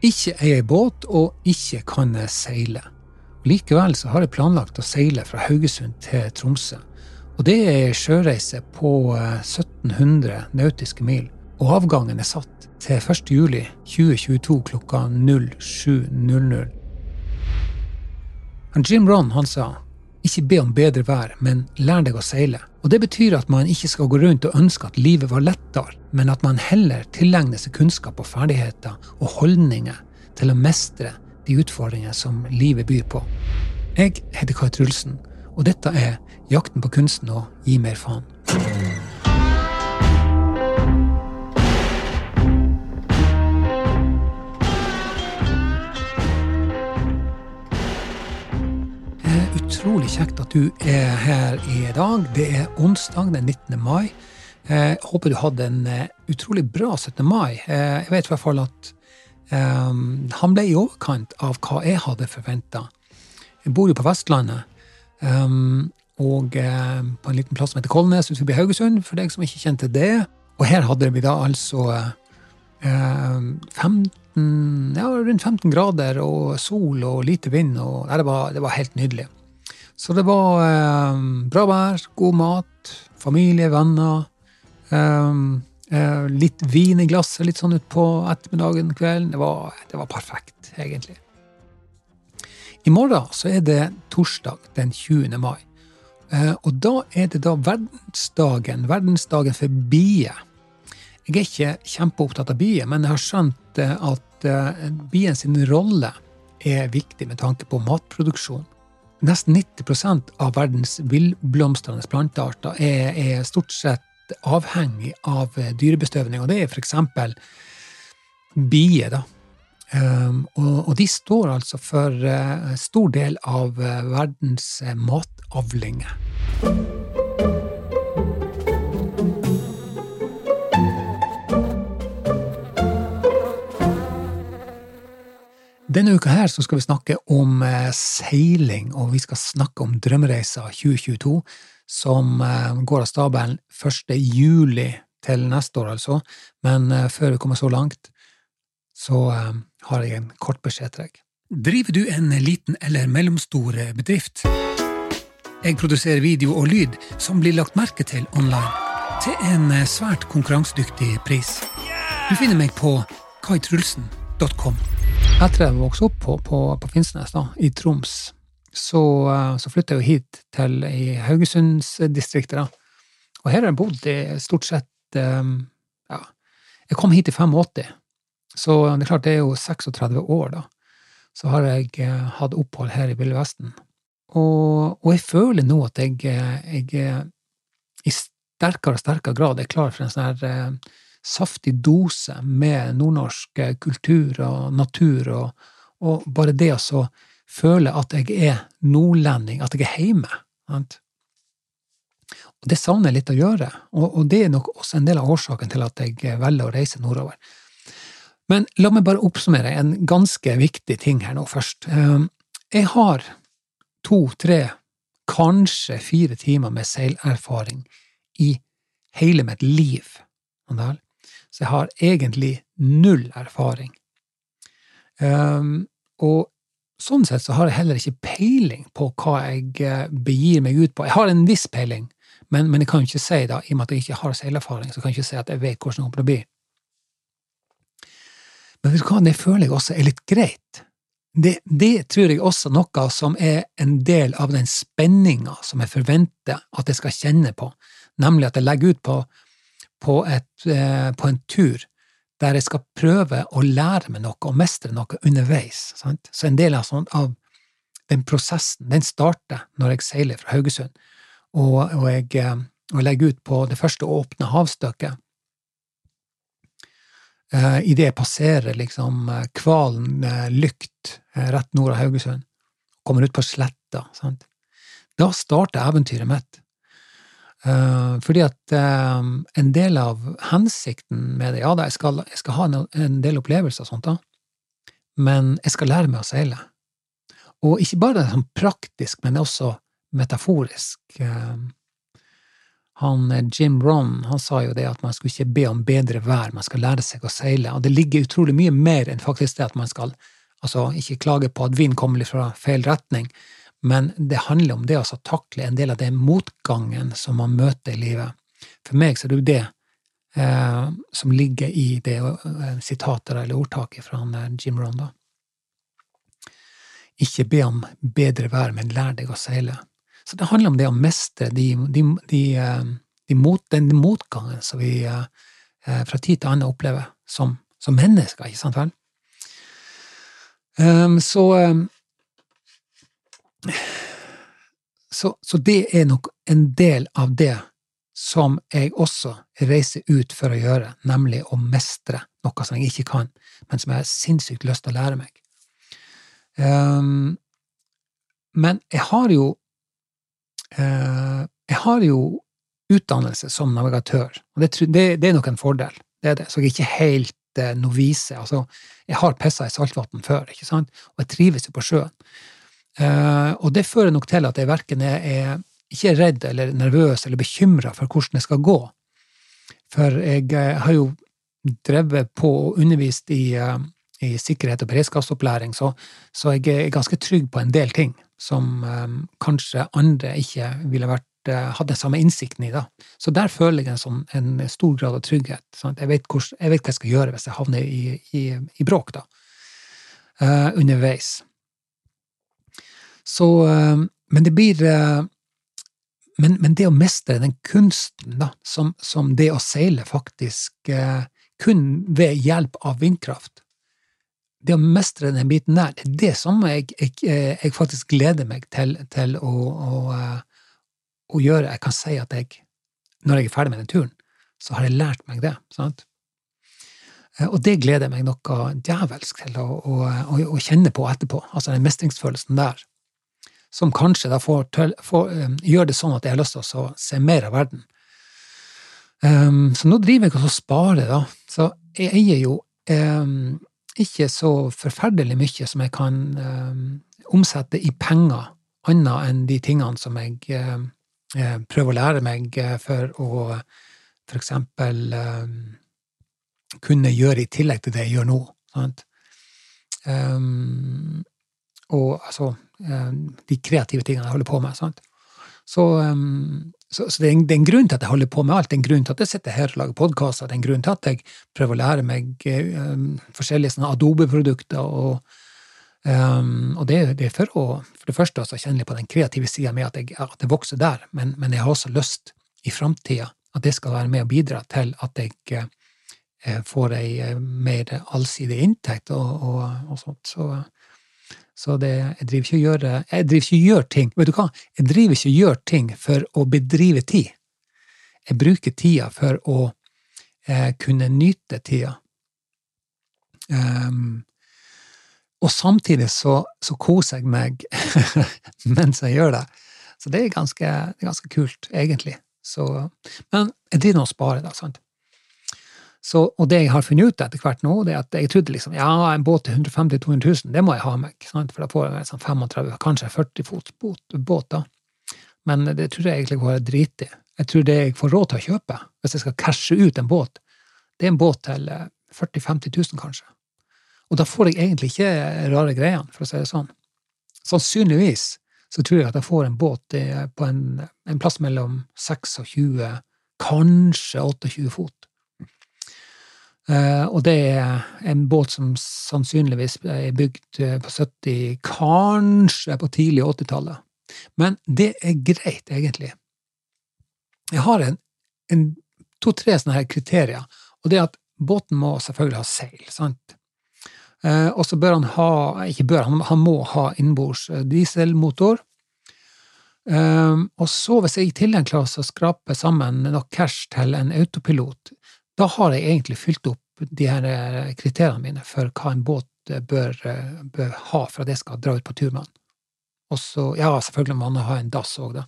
Ikke eier jeg båt, og ikke kan jeg seile. Likevel så har jeg planlagt å seile fra Haugesund til Tromsø. Og det er ei sjøreise på 1700 eh, nautiske mil. Og avgangen er satt til 1. juli 2022 klokka 07.00. Jim Ron han sa ikke be om bedre vær, men lær deg å seile. Og Det betyr at man ikke skal gå rundt og ønske at livet var lettere, men at man heller tilegner seg kunnskap og ferdigheter og holdninger til å mestre de utfordringene som livet byr på. Jeg heter Kai Trulsen, og dette er Jakten på kunsten og Gi mer faen. Utrolig kjekt at du er her i dag. Det er onsdag den 19. mai. Jeg håper du hadde en eh, utrolig bra 17. mai. Eh, jeg vet i hvert fall at um, han ble i overkant av hva jeg hadde forventa. Jeg bor jo på Vestlandet, um, og um, på en liten plass som heter Kolnes utenfor Haugesund, for deg som ikke kjente det. Og her hadde vi da altså 15, ja, rundt 15 grader og sol og lite vind. og det var, det var helt nydelig. Så det var eh, bra vær, god mat, familie, venner. Eh, eh, litt vin i glasset litt sånn utpå ettermiddagen, kvelden. Det var, det var perfekt, egentlig. I morgen så er det torsdag den 20. mai. Eh, og da er det da verdensdagen, verdensdagen for bier. Jeg er ikke kjempeopptatt av bier, men jeg har skjønt eh, at biens bien sin rolle er viktig med tanke på matproduksjon. Nesten 90% av verdens villblomstrende plantearter er, er, stort sett avhengig av dyrebestøvning, og det er f.eks. bier. da. Um, og, og, de står altså for uh, stor del av uh, verdens uh, matavlinger. Denne uka her skal vi snakke om eh, seiling, og vi skal snakke om Drømmereisa 2022, som eh, går av stabelen 1. juli til neste år, altså. Men eh, før vi kommer så langt, så har jeg en kort beskjed til deg. Driver du en liten eller mellomstor bedrift? Jeg produserer video og lyd som blir lagt merke til online, til en svært konkurransedyktig pris. Du finner meg på kaitrulsen.com. Etter jeg vokste opp på, på, på Finnsnes, i Troms, så, eh, så flytta jeg jo hit til i Haugesundsdistriktet. Og her har jeg bodd i stort sett um, Ja, jeg kom hit i 85, så det er klart det er jo 36 år, da. Så har jeg uh, hatt opphold her i Ville Vesten. Og, og, jeg føler nå at jeg, jeg i sterkere og sterkere grad er klar for en sånn her uh, saftig dose med nordnorsk eh, kultur og natur, og, og bare det å føle at jeg er nordlending, at jeg er hjemme. Sant? Og det savner jeg litt å gjøre, og, og, det er nok også en del av årsaken til at jeg velger å reise nordover. Men la meg bare oppsummere en ganske viktig ting her nå først. Ehm, jeg har to, tre, kanskje fire timer med seilerfaring i hele mitt liv. Så jeg har egentlig null erfaring. Um, og sånn sett så har jeg heller ikke peiling på hva jeg eh, begir meg ut på. Jeg har en viss peiling, men, men jeg kan ikke si da, i og med at jeg ikke har seilerfaring, så kan jeg ikke si at jeg vet hvordan det kommer til å bli. Men vet du hva, det føler jeg også er litt greit. Det, det tror jeg også noe som er en del av den spenninga som jeg forventer at jeg skal kjenne på, nemlig at jeg legger ut på på, et, eh, på, en tur der jeg skal prøve å lære meg noe og mestre noe underveis. Sant? Så en del av, sånn, av, den prosessen den starter når jeg seiler fra Haugesund, og, og, jeg, eh, og legger ut på det første åpne havstykket. Uh, Idet jeg passerer liksom Kvalen Lykt rett nord av Haugesund, kommer ut på sletta, sant? da starter eventyret mitt. Uh, fordi at uh, en del av hensikten med det Ja da, jeg skal, jeg skal ha en, del opplevelser og sånt, da, men jeg skal lære meg å seile. Og ikke bare sånn praktisk, men også metaforisk. Uh, han eh, Jim Ron han sa jo det at man skulle ikke be om bedre vær, man skal lære seg å seile. Og det ligger utrolig mye mer enn faktisk det at man skal altså ikke klage på at vind kommer fra feil retning, men det handler om det å takle en del av den motgangen som man møter i livet. For meg så er det jo det eh, som ligger i det eh, sitatet eller ordtaket fra eh, Jim Ronda. Ikke be om bedre vær, men lær deg å seile. Så det handler om det å mestre de, de, de, eh, mot, den motgangen som vi eh, eh, fra tid til annen opplever som, som mennesker, ikke sant vel? Um, så, um, så Så det er nok en del av det som jeg også reiser ut for å gjøre, nemlig å mestre noe som jeg ikke kan, men som jeg har sinnssykt lyst til å lære meg. Um, men jeg har jo uh, jeg har jo utdannelse som navigatør, og det, det, det er nok en fordel. Det er det. Så jeg er ikke helt uh, novise. Altså, jeg har pissa i saltvann før, ikke sant? og jeg trives jo på sjøen. Eh, og det fører nok til at jeg verken er, ikke redd eller nervøs eller bekymra for hvordan det skal gå. For jeg har jo drevet på og undervist i, i sikkerhet og beredskapsopplæring, så, så jeg er ganske trygg på en del ting som um, kanskje andre ikke ville vært, hatt den samme innsikten i. da. Så der føler jeg en, sånn, en stor grad av trygghet. Jeg vet, hvor, jeg, vet hva jeg skal gjøre hvis jeg havner i, i, i bråk da, uh, underveis. Så uh, Men det blir men, men, det å mestre den kunsten, da, som, som det å seile faktisk kun ved hjelp av vindkraft, det å mestre den biten der, det er det som jeg, jeg, jeg faktisk gleder meg til, til å, å, eh, å, gjøre. Jeg kan si at jeg, når jeg er ferdig med den turen, så har jeg lært meg det. sant? Eh, og det gleder jeg meg noe djevelsk til å, å kjenne på etterpå, altså den mestringsfølelsen der. Som kanskje da får, um, gjør det sånn at jeg har lyst til å se mer av verden. Um, så nå driver jeg og sparer, da. Så jeg eier jo um, ikke så forferdelig mye som jeg kan um, omsette i penger, annet enn de tingene som jeg uh, prøver å lære meg for å for eksempel kunne gjøre i tillegg til det jeg gjør nå. Um, og altså de kreative tingene jeg holder på med. Sant? Så, um, så, så det, er en, det, er en, grunn til at jeg holder på med alt. Det er en grunn til at jeg sitter her og lager podkaster. Det er en grunn til at jeg prøver å lære meg um, forskjellige sånne Adobe-produkter. Og, um, og det, det, er for å for det første også kjenne litt på den kreative sida med at, jeg, at det vokser der, men, men, jeg har også lyst i framtida at det skal være med å bidra til at jeg uh, får ei mer allsidig inntekt og, og, og sånt. Så så det, jeg driver ikke gjør, jeg driver ikke og gjør ting Vet du hva? Jeg driver ikke og gjør ting for å bedrive tid. Jeg bruker tida for å eh, kunne nyte tida. Um, og samtidig så, så, koser jeg meg mens jeg gjør det. Så det er ganske, ganske kult, egentlig. Så, men jeg driver nå og sparer, da. sant? Så, og det jeg har funnet ut etter hvert nå, det er at jeg trodde liksom, ja, en båt til 150 000-200 000, det må jeg ha meg, sant? for da får jeg sånn 35 kanskje 40 fots båt, da. Men det tror jeg egentlig går drit i. Jeg tror det jeg får råd til å kjøpe, hvis jeg skal cashe ut en båt, det er en båt til 40 000-50 000, kanskje. Og da får jeg egentlig ikke rare greiene, for å si det sånn. Sannsynligvis så tror jeg at jeg får en båt på en, en plass mellom 26, kanskje 28 fot. Uh, og det er en båt som sannsynligvis er bygd eh, på 70, kanskje på tidlig 80-tallet. Men det er greit, egentlig. Jeg har to-tre sånne her kriterier, og det er at båten må selvfølgelig ha seil, sant? Uh, og så bør han ha, ikke bør, han, han må ha innbords dieselmotor. Um, og så, hvis jeg i tillegg klarer å skrape sammen nok cash til en autopilot, da har jeg egentlig fylt opp de her eh, kriteriene mine for hva en båt eh, bør, eh, bør ha for at jeg skal dra ut på tur med den. Og så, ja, selvfølgelig må man ha en dass òg, da.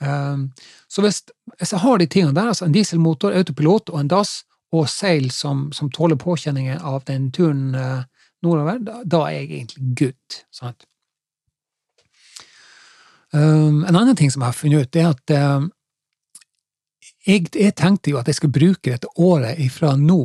Um, så hvis, hvis, jeg har de tingene der, altså en dieselmotor, autopilot og en dass, og seil som, som tåler påkjenningen av den turen uh, nordover, da, da, er jeg egentlig good. Sant? Um, en annen ting som jeg har funnet ut, er at uh, jeg, jeg, tenkte jo at jeg skulle bruke dette året ifra nå,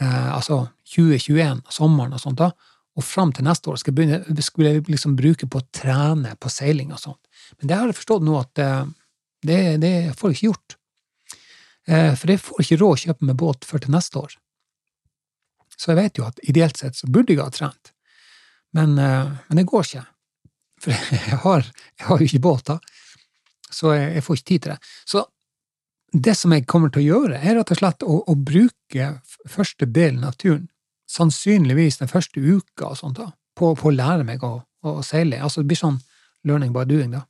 eh, altså 2021, sommeren og sånt, da, og fram til neste år skulle jeg, begynne, skulle jeg liksom bruke på å trene på seiling og sånt. Men det har jeg forstått nå at eh, det, det får jeg ikke gjort. Eh, for jeg får ikke råd å kjøpe meg båt før til neste år. Så jeg vet jo at ideelt sett så burde jeg ha trent, men, eh, men det går ikke. For jeg har, jeg har jo ikke båt, da. Så jeg, jeg, får ikke tid til det. Så det som jeg kommer til å gjøre, er rett og slett å, å bruke første delen av turen, sannsynligvis den første uka og sånt, da, på, på å lære meg å, å, seile. Altså det blir sånn learning by doing, da.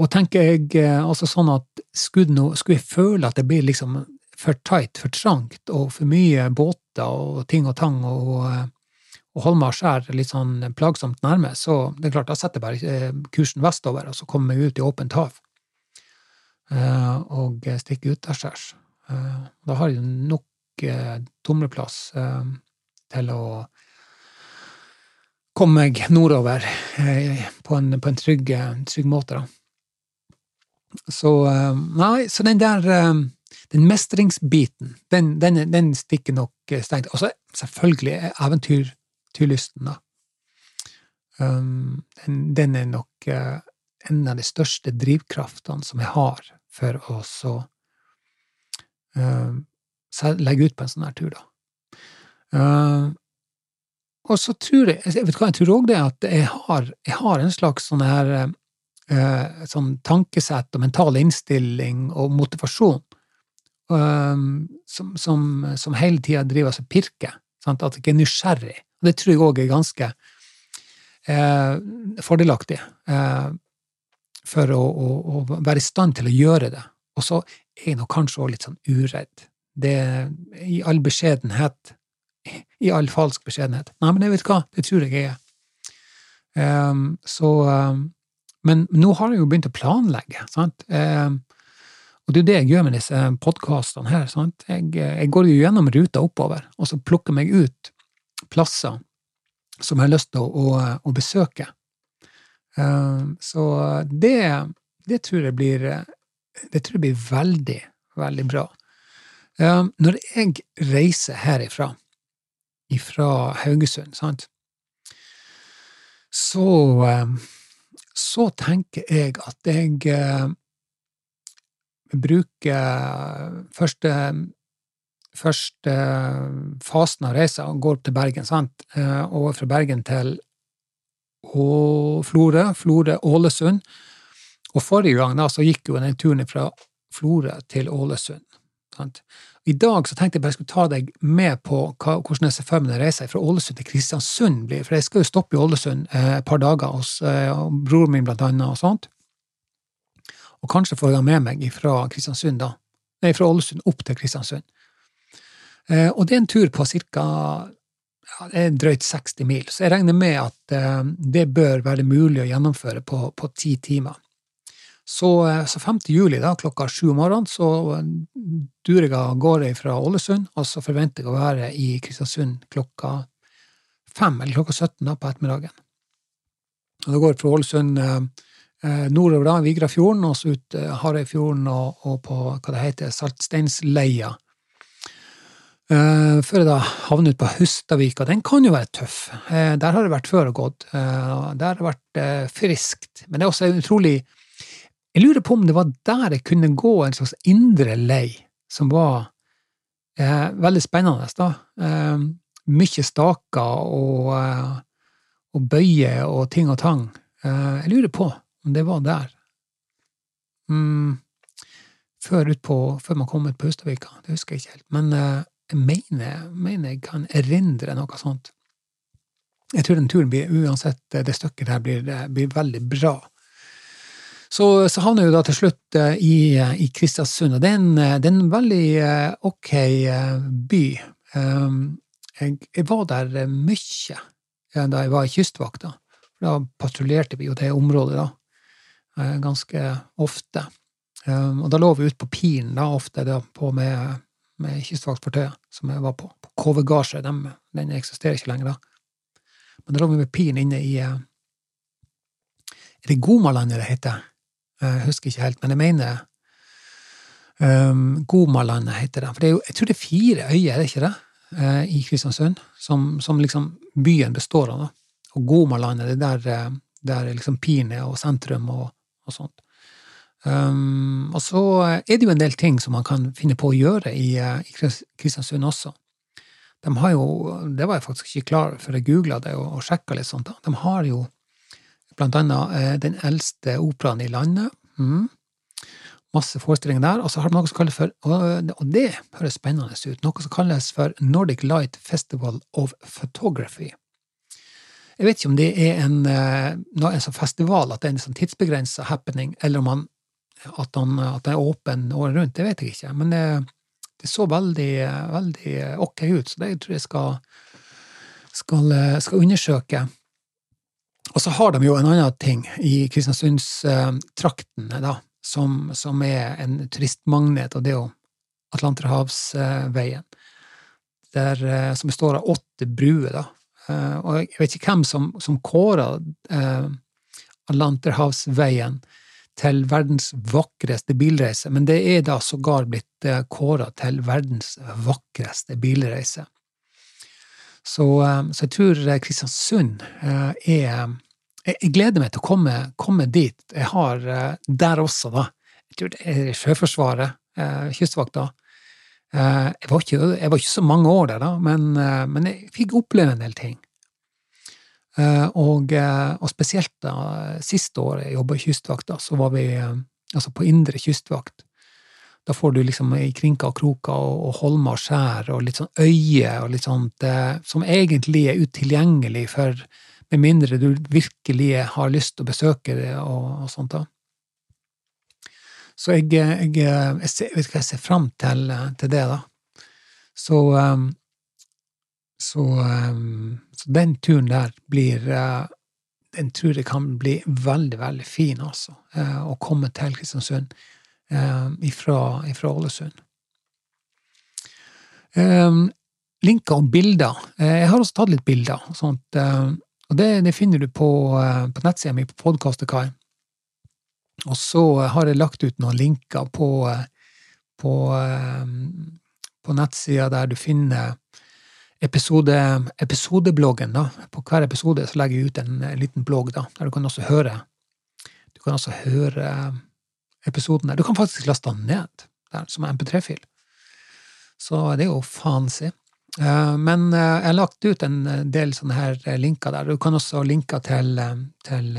Og tenker jeg eh, altså sånn at skulle, no, skulle jeg føle at det blir liksom for tight, for trangt, og for mye båter og ting og tang, og, og Holmar skjær litt sånn plagsomt nærme, så det er klart, da setter jeg bare eh, kursen vestover, og så kommer jeg ut i åpent hav. Eh, og stikke ut der skjærs. Da har du nok tumleplass til å komme meg nordover på en, på en trygg, trygg måte, da. Så eh, Nei, så den der eh, Den mestringsbiten, den, den, den stikker nok eh, stengt. Og så selvfølgelig eventyrlysten, da. Um, den, den, er nok en av de største drivkraftene som jeg har for å så uh, legge ut på en sånn her tur, da. Uh, og så tror jeg, jeg vet hva, jeg tror òg det at jeg har, jeg har en slags sånn her uh, sånn tankesett og mental innstilling og motivasjon som, som, som, hele tida driver og pirker. Sant? At jeg er nysgjerrig. Det tror jeg òg er ganske fordelaktig for å, å, å, være i stand til å gjøre det. Og så er jeg nå kanskje også litt sånn uredd. Det I all beskjedenhet I all falsk beskjedenhet. Nei, men jeg vet hva, det tror jeg jeg er. Um, så um, men nå har jeg jo begynt å planlegge. sant? Um, og det er jo det jeg gjør med disse podkastene her. sant? Jeg, jeg, går jo gjennom ruta oppover, og så plukker meg ut plasser som jeg har lyst til å, å, å besøke. Eh, så det, det, tror jeg blir det tror jeg blir veldig, veldig bra. Eh, når jeg reiser herifra, ifra Haugesund, sant, så eh, så tenker jeg at jeg bruker første, første fasen av reisa går til Bergen, sant, eh, og fra Bergen til Florø, Florø-Ålesund. Og forrige gang da, så gikk jo den turen fra Florø til Ålesund. Sant? I dag så tenkte jeg bare jeg skulle ta deg med på hva, hvordan jeg ser for meg reisa fra Ålesund til Kristiansund blir, for jeg skal jo stoppe i Ålesund eh, et par dager hos eh, broren min blant annet og sånt. Og kanskje får jeg med meg fra Kristiansund, da. Nei, fra Ålesund opp til Kristiansund. Eh, og det er en tur på ca. Ja, det er drøyt 60 mil, så jeg regner med at eh, det bør være mulig å gjennomføre på ti timer. Så, eh, så 5. juli da, klokka sju om morgenen så durer jeg av gårde fra Ålesund, og så forventer jeg å være i Kristiansund klokka fem, eller klokka 17 da, på ettermiddagen. Og Da går fra Ålesund eh, eh, nordover da, Vigrafjorden, og så ut eh, Harøyfjorden og, og, på hva det heter, Saltsteinsleia. Eh, før jeg da ut på Hustadvika. Den kan jo være tøff. Uh, der har det vært før og gått. Uh, der har det vært friskt. Men det er også utrolig jeg lurer på om det var der jeg kunne gå en slags indre lei, som var veldig spennende, da. Mye staker og, og bøyer og ting og tang. Jeg lurer på om det var der. Mm, før, på, før, man kom ut på Hustadvika. Det husker jeg ikke helt. Men mener, mener jeg kan erindre noe sånt. Jeg tror den turen blir, uansett det stykket der, blir, blir veldig bra. Så, så havner jo da til slutt eh, i, eh, i Kristiansund, og det er, en, eh, det er en veldig ok by. Ehm, jeg, jeg var der mye da jeg var i Kystvakta. Da patruljerte vi jo det området da, ganske ofte. Ehm, og da lå vi ute på piren da, ofte da, på med, med kystvaktfartøyet som jeg var på. På KV Gasje, Den, den eksisterer ikke lenger da. Men da lå vi med Pien inne i Er det Gomalandet det heter? Jeg husker ikke helt, men jeg mener Um, Gomalandet heter det. For det jo, jeg tror det er fire øyer, er det ikke det? Uh, I Kristiansund. Som, som, liksom byen består av. da. Og Gomalandet, det er der, der liksom Pine og sentrum og, og sånt. Um, og så er det jo en del ting som man kan finne på å gjøre i, uh, i Kristiansund også. De har jo, det var jeg faktisk ikke klar for jeg googla det og, og sjekka litt sånt. da. De har jo blant annet den eldste operaen i landet. Mm masse forestillinger der. Og så har de noe som kalles for, og det høres spennende ut, noe som kalles for Nordic Light Festival of Photography. Jeg vet ikke om det er en, eh, en sånn festival, at det er en sånn tidsbegrensa happening, eller om han, at, han, at det er åpen året rundt, det vet jeg ikke. Men det, det så veldig, veldig ok ut, så det tror jeg skal, skal, skal undersøke. Og så har de jo en annen ting i Kristiansundstrakten, da, som, som er en turistmagnet, og det er jo Atlanterhavsveien, der, eh, som består av åtte bruer. da. Eh, og jeg vet ikke hvem som, som kåra eh, Atlanterhavsveien til verdens vakreste bilreise, men det er da sågar blitt eh, kåra til verdens vakreste bilreise. Så, så jeg tror Kristiansund er jeg gleder meg til å komme, komme dit. Jeg har der også, da Jeg tror det er Sjøforsvaret, Kystvakta. Jeg, var ikke, jeg, var ikke, så mange år der, da, men, men jeg fikk oppleve en del ting. Og, og, spesielt da, siste året jeg jobba i Kystvakta, så var vi altså på indre kystvakt. Da får du liksom i krinker og kroker og, og holmer og skjær og litt sånn øye og litt sånt som egentlig er utilgjengelig for med mindre du virkelig har lyst til å besøke det og, og sånt. da. Så jeg, jeg, jeg, ser, jeg, jeg ser fram til, til, det, da. Så, så, så, den turen der blir Den tror jeg kan bli veldig, veldig fin, altså. Uh, å komme til Kristiansund uh, ifra, ifra Ålesund. Linker og bilder. Jeg har også tatt litt bilder. sånt, og det, det finner du på, eh, på nettsida mi på Podkastekai. Og så har jeg lagt ut noen linker på, eh, på, eh, på nettsida der du finner episode, episodebloggen. da. På hver episode så legger jeg ut en, en liten blogg da, der du kan også høre du kan også høre episoden der. Du kan faktisk laste den ned der, som MP3-fil. Så det er jo fancy. Eh, men eh, jeg har lagt ut en del sånne her linker der. Du kan også linke til, eh, til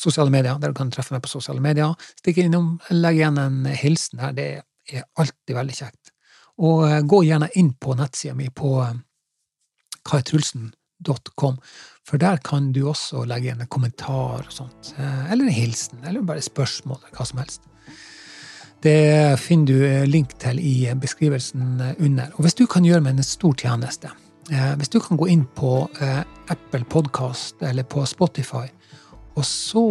sosiale medier, der du kan treffe meg på sosiale medier. Stikk innom, legg igjen en hilsen her. Det er alltid veldig kjekt. Og gå gjerne inn på nettsida mi på kaitrulsen.com, for der kan du også legge igjen en kommentar og sånt. Eller en hilsen, eller bare spørsmål, eller hva som helst. Det finner du eh, link til i beskrivelsen eh, under. Og hvis du kan gjøre meg en stor tjeneste, eh, hvis du kan gå inn på Apple Podkast eller på Spotify, og så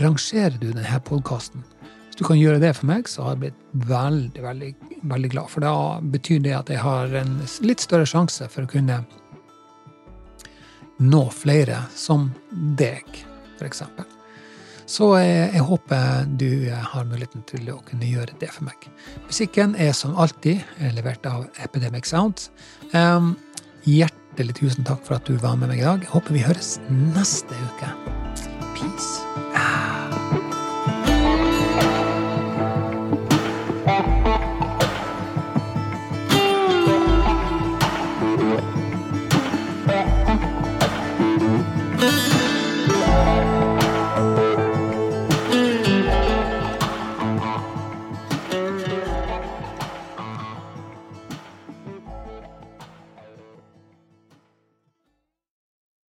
rangerer du denne podkasten Hvis du kan gjøre det for meg, så har jeg blitt veldig, veldig, veldig glad. For da betyr det at jeg har en litt større sjanse for å kunne nå flere som deg, eksempel. Så jeg, jeg, håper du har muligheten til å kunne gjøre det for meg. Musikken er som alltid levert av Epidemic Sound. Um, hjertelig tusen takk for at du var med meg i dag. Jeg håper vi høres neste uke. Peace.